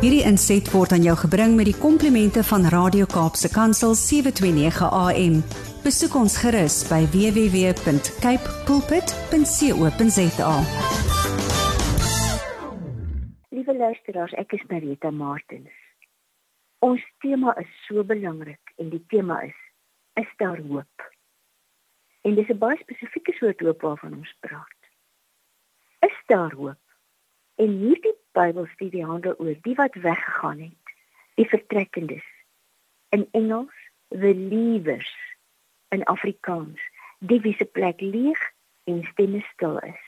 Hierdie inset word aan jou gebring met die komplimente van Radio Kaapse Kansel 729 AM. Besoek ons gerus by www.cape pulpit.co.za. Liewe luisteraars, ek is Marita Martins. Ons tema is so belangrik en die tema is is daar hoop. En dis 'n baie spesifieke soort hoop waarvan ons praat. Is daar hoop? En hierdie Bybelstudie handel oor die wat weggegaan het, die vertrekkendes. In Engels, the leavers. In Afrikaans, die wie se plek leeg en stemme stil is.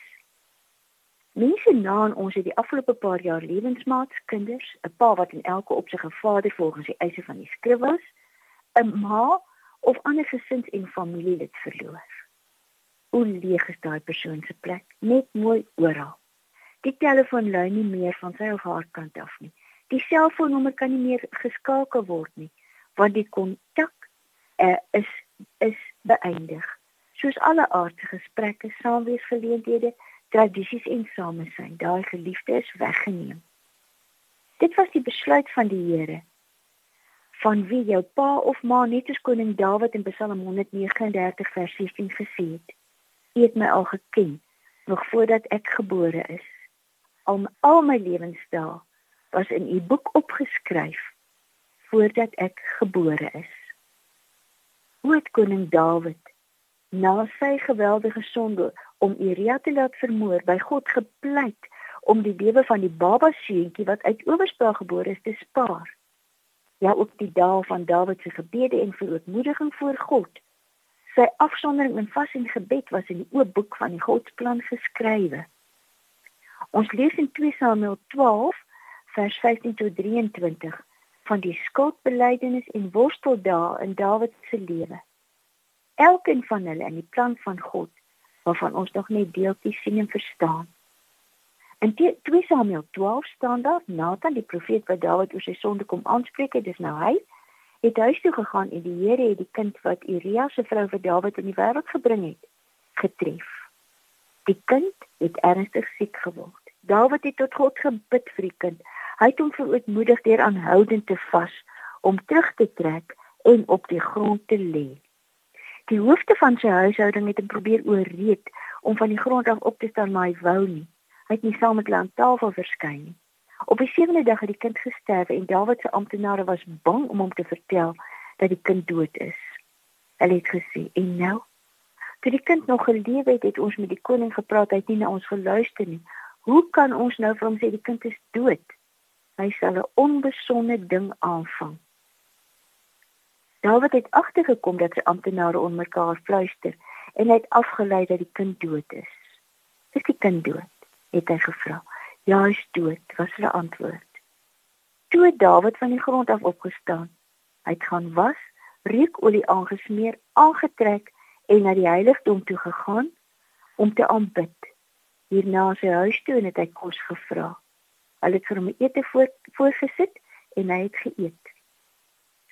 Mense na aan ons het die afgelope paar jaar lewensmaats, kinders, 'n pa wat in elke opsig 'n vader volgens die eise van die skrif was, 'n ma of ander gesins en familielid verloor. Hoe leeg is daai persoon se plek? Net mooi oral. Die telefoon lui nie meer van sy of haar kant af nie. Die selfoonnommer kan nie meer geskakel word nie, want die kontak uh, is is beëindig. Soos alle aardse gesprekke, saamweesgeleenthede, tradisies en samesyn, daai geliefde is weggeneem. Dit was die besluit van die Here van wie jou pa of ma net as koning Dawid in Psalm 139 vers 16 gesê het. U het my al geken nog voordat ek gebore is al al my lewensdae was in u boek opgeskryf voordat ek gebore is. Hoe het koning Dawid na sy geweldige sonde om Uria te laat vermoor by God gepleit om die lewe van die baba seentjie wat uit owerspraak gebore is te spaar. Ja, ook die dae van Dawid se gebede en verootmoediging voor God. Sy afsondering in vas en gebed was in die oop boek van die Godsplan geskrywe. Ons lees in 2 Samuel 12 vers 15 tot 23 van die skuldbelydenis en worsteldae in Dawid se lewe. Elkeen van hulle in die plan van God waarvan ons nog net deeltjies sien en verstaan. In 2 Samuel 12 staan daar Nathan die profeet wat Dawid oor sy sonde kom aanspreek, dit is nou hy het huis toe gegaan en die Here het die kind wat Uria se vrou vir Dawid in die wêreld gebring het getref. Die kind het ernstig siek geword. Dawid het tot God gebid vir die kind. Hy het hom verootmoedig deur aanhoudend te vas om terug te trek en op die grond te lê. Die hoofde van sy huishouding het hom probeer ooreed om van die grond af op te staan, maar hy wou nie. Hy het nie saam met hulle aan tafel verskyn nie. Op die sewende dag het die kind gesterf en Dawid se amptenare was bang om hom te vertel dat die kind dood is. Hulle het gesê: "En nou?" Toe die kind nog geleef het, het ons met die koning gepraat, hy het nie na ons geluister nie. Hoe kan ons nou vir hom sê die kind is dood? Hy sal 'n onbesonde ding aanvang. Dawid het agtergekom dat sy amptenare onmekaar fluister en hy het afgelei dat die kind dood is. Is die kind dood? het hy gevra. Ja, hy is dood, was hulle antwoord. Toe het Dawid van die grond af opgestaan. Hy het gaan was, reukolie aangesmeer, aangetrek en na die heiligdom toe gegaan om te aanbid hier na sy huis toe en het hy kos gevra. Hulle het vir hom ete voor voorgesit en hy het geëet.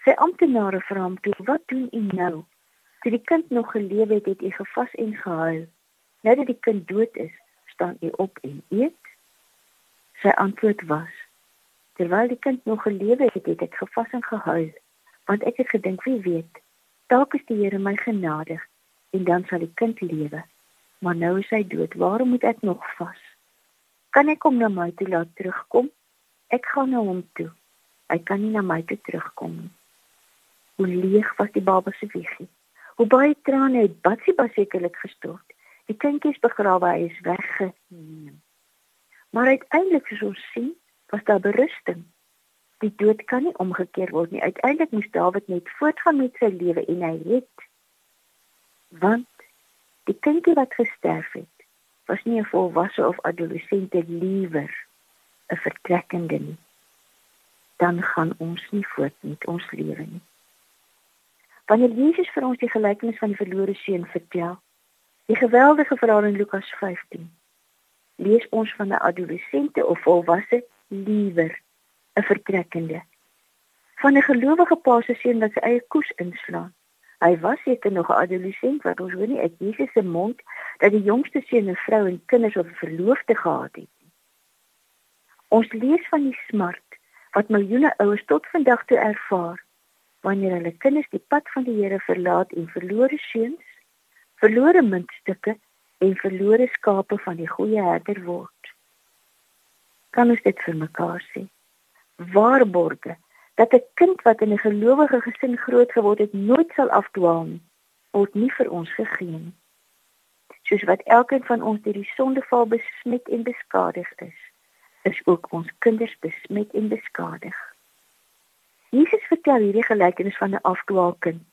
Sy amptenare vra hom toe: "Wat doen u nou? Toe die kind nog geleef het, het u gevas en gehuil. Nou dat die kind dood is, staan u op en eet?" Sy antwoord was: "Terwyl die kind nog geleef het, het ek gevas en gehuil, want ek het gedink, wie weet, dalk is die Here my genadig en dan sal die kind lewe." maar nou is hy dood. Waarom moet ek nog vas? Kan ek hom na my toe laat terugkom? Ek gaan na hom toe. Hy kan nie na my toe terugkom nie. Hoe leeg was die baba se wiegie. Hoe baie trane het Batsie besekerlik gestort. Die kindjie is begrawe, hy is weggeneem. Maar uiteindelik soos ons sien, was daar berusting. Die dood kan nie omgekeer word nie. Uiteindelik moes Dawid net voortgaan met sy lewe en hy het want Die kindjie wat gesterf het, was nie 'n volwasse of adolessente liewer 'n vertrekkende nie. Dan gaan ons nie voort met ons lewe nie. Wanneer Jesus vir ons die gelykenis van die verlore seun vertel, die geweldige verhaal in Lukas 15, lees ons van 'n adolessente of volwasse liewer 'n vertrekkende van 'n gelowige pa se seun wat sy eie koes inslaan Hy was seker nog 'n adolescent wat ons hoor nie uit Jesus se mond dat die jongste seun 'n vrou en kinders of 'n verloofde gehad het nie. Ons lees van die smart wat miljoene ouers tot vandag toe ervaar wanneer hulle kinders die pad van die Here verlaat en verlore seuns, verlore muntstukke en verlore skape van die goeie herder word. Kan ons dit vir mekaar sê? Waarborge dat 'n kind wat in 'n gelowige gesin groot geword het, nooit sal afdwaal nie, word nie vir ons gegee nie. Soos wat elkeen van ons deur die sondeval besmet en beskadig is, is ook ons kinders besmet en beskadig. Jesus vertel hierdie gelykenis van 'n afdwaalkind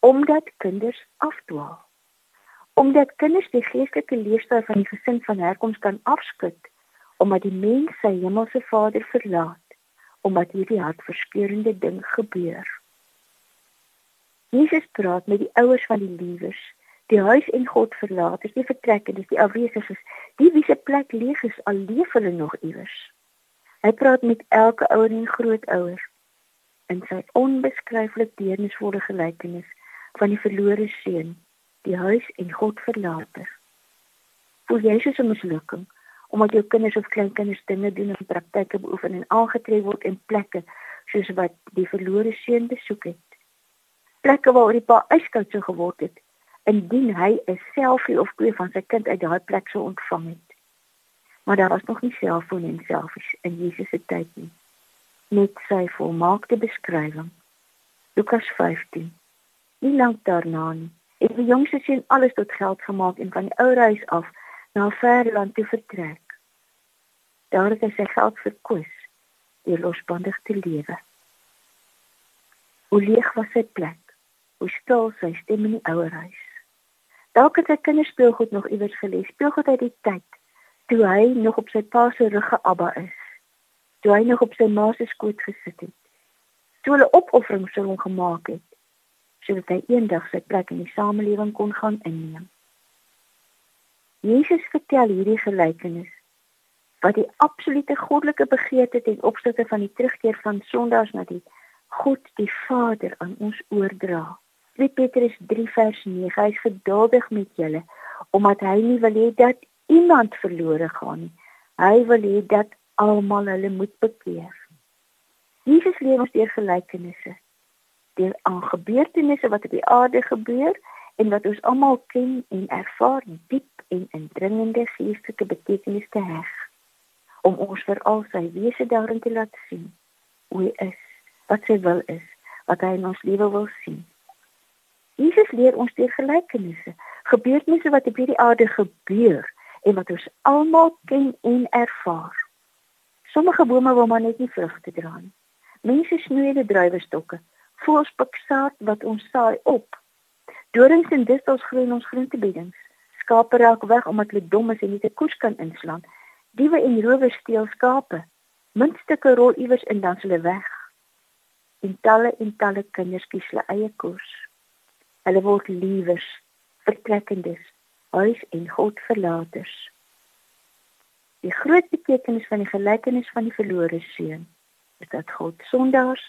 omdat kinders afdwaal. Omdat kinders die geestelike leefstyl van die gesin van herkoms kan afskud omdat die mens sy hemelse Vader verlaat, omdat hierdie hartverskeurende ding gebeur. Jesus praat met die ouers van die liewers, die huis en God verlaters, die vertrekkendes, die afwesiges, die wie se plek leeg is al leef hulle nog iewers. Hy praat met elke ouer en grootouer in sy onbeskryflik deernisvolle gelykenis van die verlore seun, die huis en God verlater. Voel jy soos 'n mislukking omdat jou kinders of kleinkinders dinge doen en praktyke beoefen en aangetref word in plekke soos wat die verlore seun besoek het? Plekke waar die pa yskoud sou geword het indien hy 'n selfie of twee van sy kind uit daai plek sou ontvang het. Maar daar was nog nie selfoon en selfies in Jesus se tyd nie met sy volmaakte beskrywing. Lukas 15. Nie lank daarna nie, het die jongste seun alles tot geld gemaak en van die ou huis af na ver land toe vertrek. Daar het hy sy geld verkoos deur losbandig te lewe. Hoe leeg was sy plek? Hoe stil sy stem in die ouer huis? Dalk het sy kinders speelgoed nog iewers gelees, speelgoed uit die tyd toe hy nog op sy pa se rug geabba is toe hy nog op sy ma se skoot gesit het. Toe hulle opofferings vir hom gemaak het sodat hy eendag sy plek in die samelewing kon gaan inneem. Jesus vertel hierdie gelykenis wat die absolute goddelike begeerte ten opsigte van die terugkeer van sondaars na die God die Vader aan ons oordra. 2 Petrus 3 vers 9 hy is geduldig met julle omdat hy nie wil hê dat iemand verlore gaan nie. Hy wil hê dat almal hulle moet bekeer. Jesus leer ons deur gelykenisse, deur aan gebeurtenisse wat op die aarde gebeur en wat ons almal ken en ervaar diep en indringende geestelike betekenis te heg om ons vir al sy wese daarin te laat sien hoe hy is, wat sy wil is, wat hy in ons lewe wil sien. Jesus leer ons deur gelykenisse, gebeurtenisse wat op hierdie aarde gebeur en wat ons almal ken en ervaar. Sommige bome wil maar net nie vrugte dra nie. Mense snoei die druiwestokke. Voels piksaad wat ons saai op. Dorings en distels groei in ons groentebeddings. Skape raak weg omdat hulle dom is en nie te koes kan inslaan. Diewe en rowers steel skape. Muntstukke rol iewers in dan hulle weg. En talle en talle kinders kies hulle eie koers. Hulle word liewers, vertrekkendes, huis en God verlaters. Die groot betekenis van die gelykenis van die verlore seun is dat God sondaars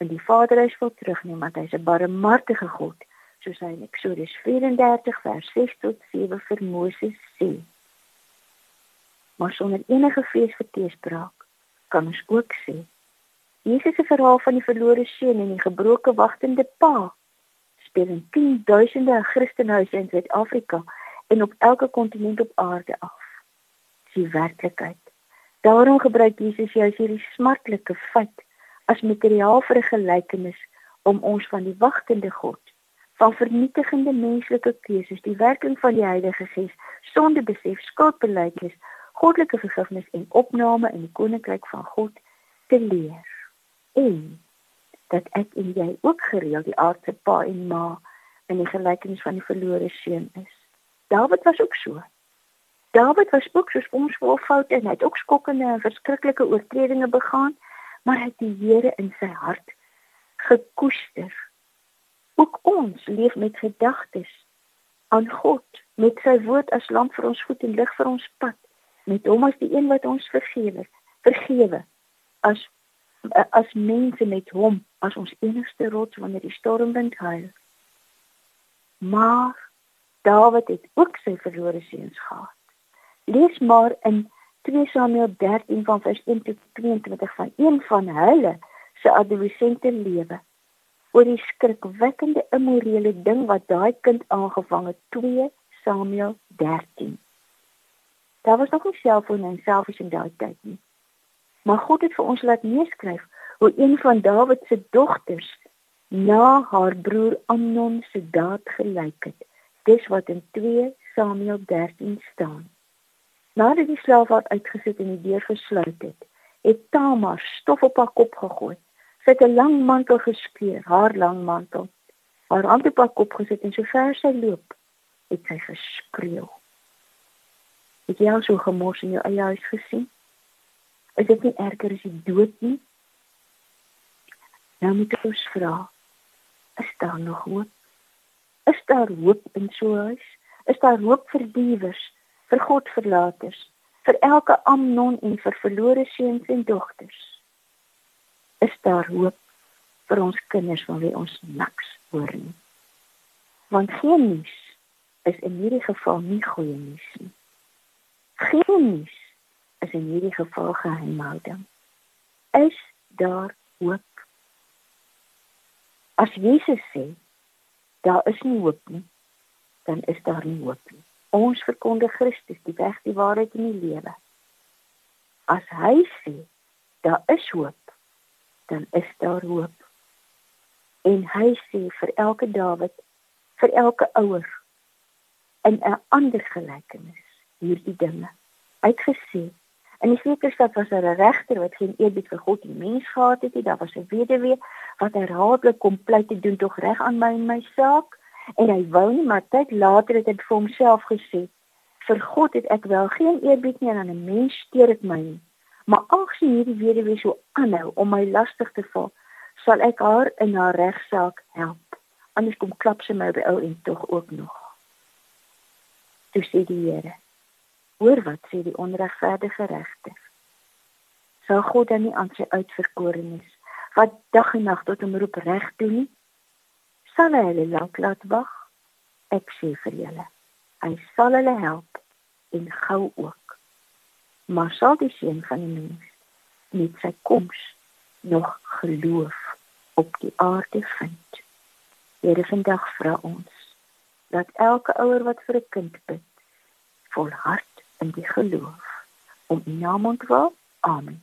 in die Vaderhuis wil terugneem, want hy is 'n barmhartige God, soos hy in Eksodus 34 vers 6 tot 7 vir Moses sê. Maar sonder enige vrees vir teespraak kan ons ook sê Jesus se verhaal van die verlore seun en die gebroke wagtende pa speel in tienduisende Christenhuise in Suid-Afrika en op elke kontinent op aarde af die werklikheid. Daarom gebruik Jesus juis hierdie smartlike feit as materiaal vir 'n gelykenis om ons van die wagtende God, van vernietigende menslike keuses, die werking van die Heilige Gees, sonde besef, skuldbeleidnis, goddelike vergifnis en opname in die koninkryk van God te leer. En dat ek en jy ook gereeld die aardse pa en ma in die gelykenis van die verlore seun is. Dawid was ook so. Dawid was ook soos ons vol foute en het ook skokkende en verskriklike oortredinge begaan, maar hy het die Here in sy hart gekoester. Ook ons leef met gedagtes aan God, met sy woord as lamp vir ons voet en lig vir ons pad, met hom as die een wat ons vergewe, vergewe as as mense met hom as ons enigste rots wanneer die stormwind huil. Maar Dawid het ook sy verlore seuns gehad. Lees maar in 2 Samuel 13 van vers 1 tot 22 van een van hulle se adolessente lewe oor die skrikwekkende immorele ding wat daai kind aangevang het 2 Samuel 13 Daar was nog nie selfoon en selfies in daai tyd nie. Maar God het vir ons laat neerskryf hoe een van Dawid se dogters na haar broer Amnon se daad gelyk het. Dis wat in 2 Samuel 13 staan. Nadat die slaaf haar uitgesit en die deur gesluit het, het Tamar stof op haar kop gegooi. Sy het 'n lang mantel geskeur, haar lang mantel. Haar hand op haar kop gesit en sover sy loop, het sy geskreeu. Het jy al so gemors in jou eie huis gesien? Is dit nie erger as die dood nie? Nou moet ons vra, is daar nog hoop? Is daar hoop in so 'n huis? Is daar hoop vir diewers, vir Godverlaters, vir elke Amnon en vir verlore seuns en dogters? Is daar hoop vir ons kinders van wie ons niks hoor nie? Want geen nuus is in hierdie geval nie goeie nuus nie. Geen nuus is in hierdie geval geheimhouding. Is daar hoop? As Jesus sê daar is nie hoop nie, dan is daar nie hoop nie. Ons verkondig Christus, die weg, die waarheid en die lewe. As hy sê daar is hoop, dan is daar hoop. En hy sê vir elke Dawid, vir elke ouer in 'n ander gelykenis hierdie dinge uitgesê In die Veterstad was daar 'n regter wat geen eerbied vir God en mens gehad het nie. Daar was 'n weduwee wat herhaaldelik kom pleit te doen tog reg aan my en my saak. En hy wou nie, maar tyd later het hy vir homself gesê: "Vir God het ek wel geen eerbied nie en aan 'n mens steur dit my nie. Maar aangesien hierdie weduwee so aanhou om my lastig te val, sal ek haar in haar regsaak help. Anders kom klap sy my by ou en tog ook nog." Toe sê die Here: Hoor wat sê die onregverdige regter. Sou God dan nie aan sy uitverkorenes wat dag en nag tot hom roep reg doen nie? Sal hy hulle lank laat wag? Ek sê vir julle, hy sal hulle help en gou ook. Maar sal die seun van die mens met sy koms nog geloof op die aarde vind? Here vandag vra ons dat elke ouer wat vir 'n kind bid volhard in die geloof om u naam ontwil. Amen.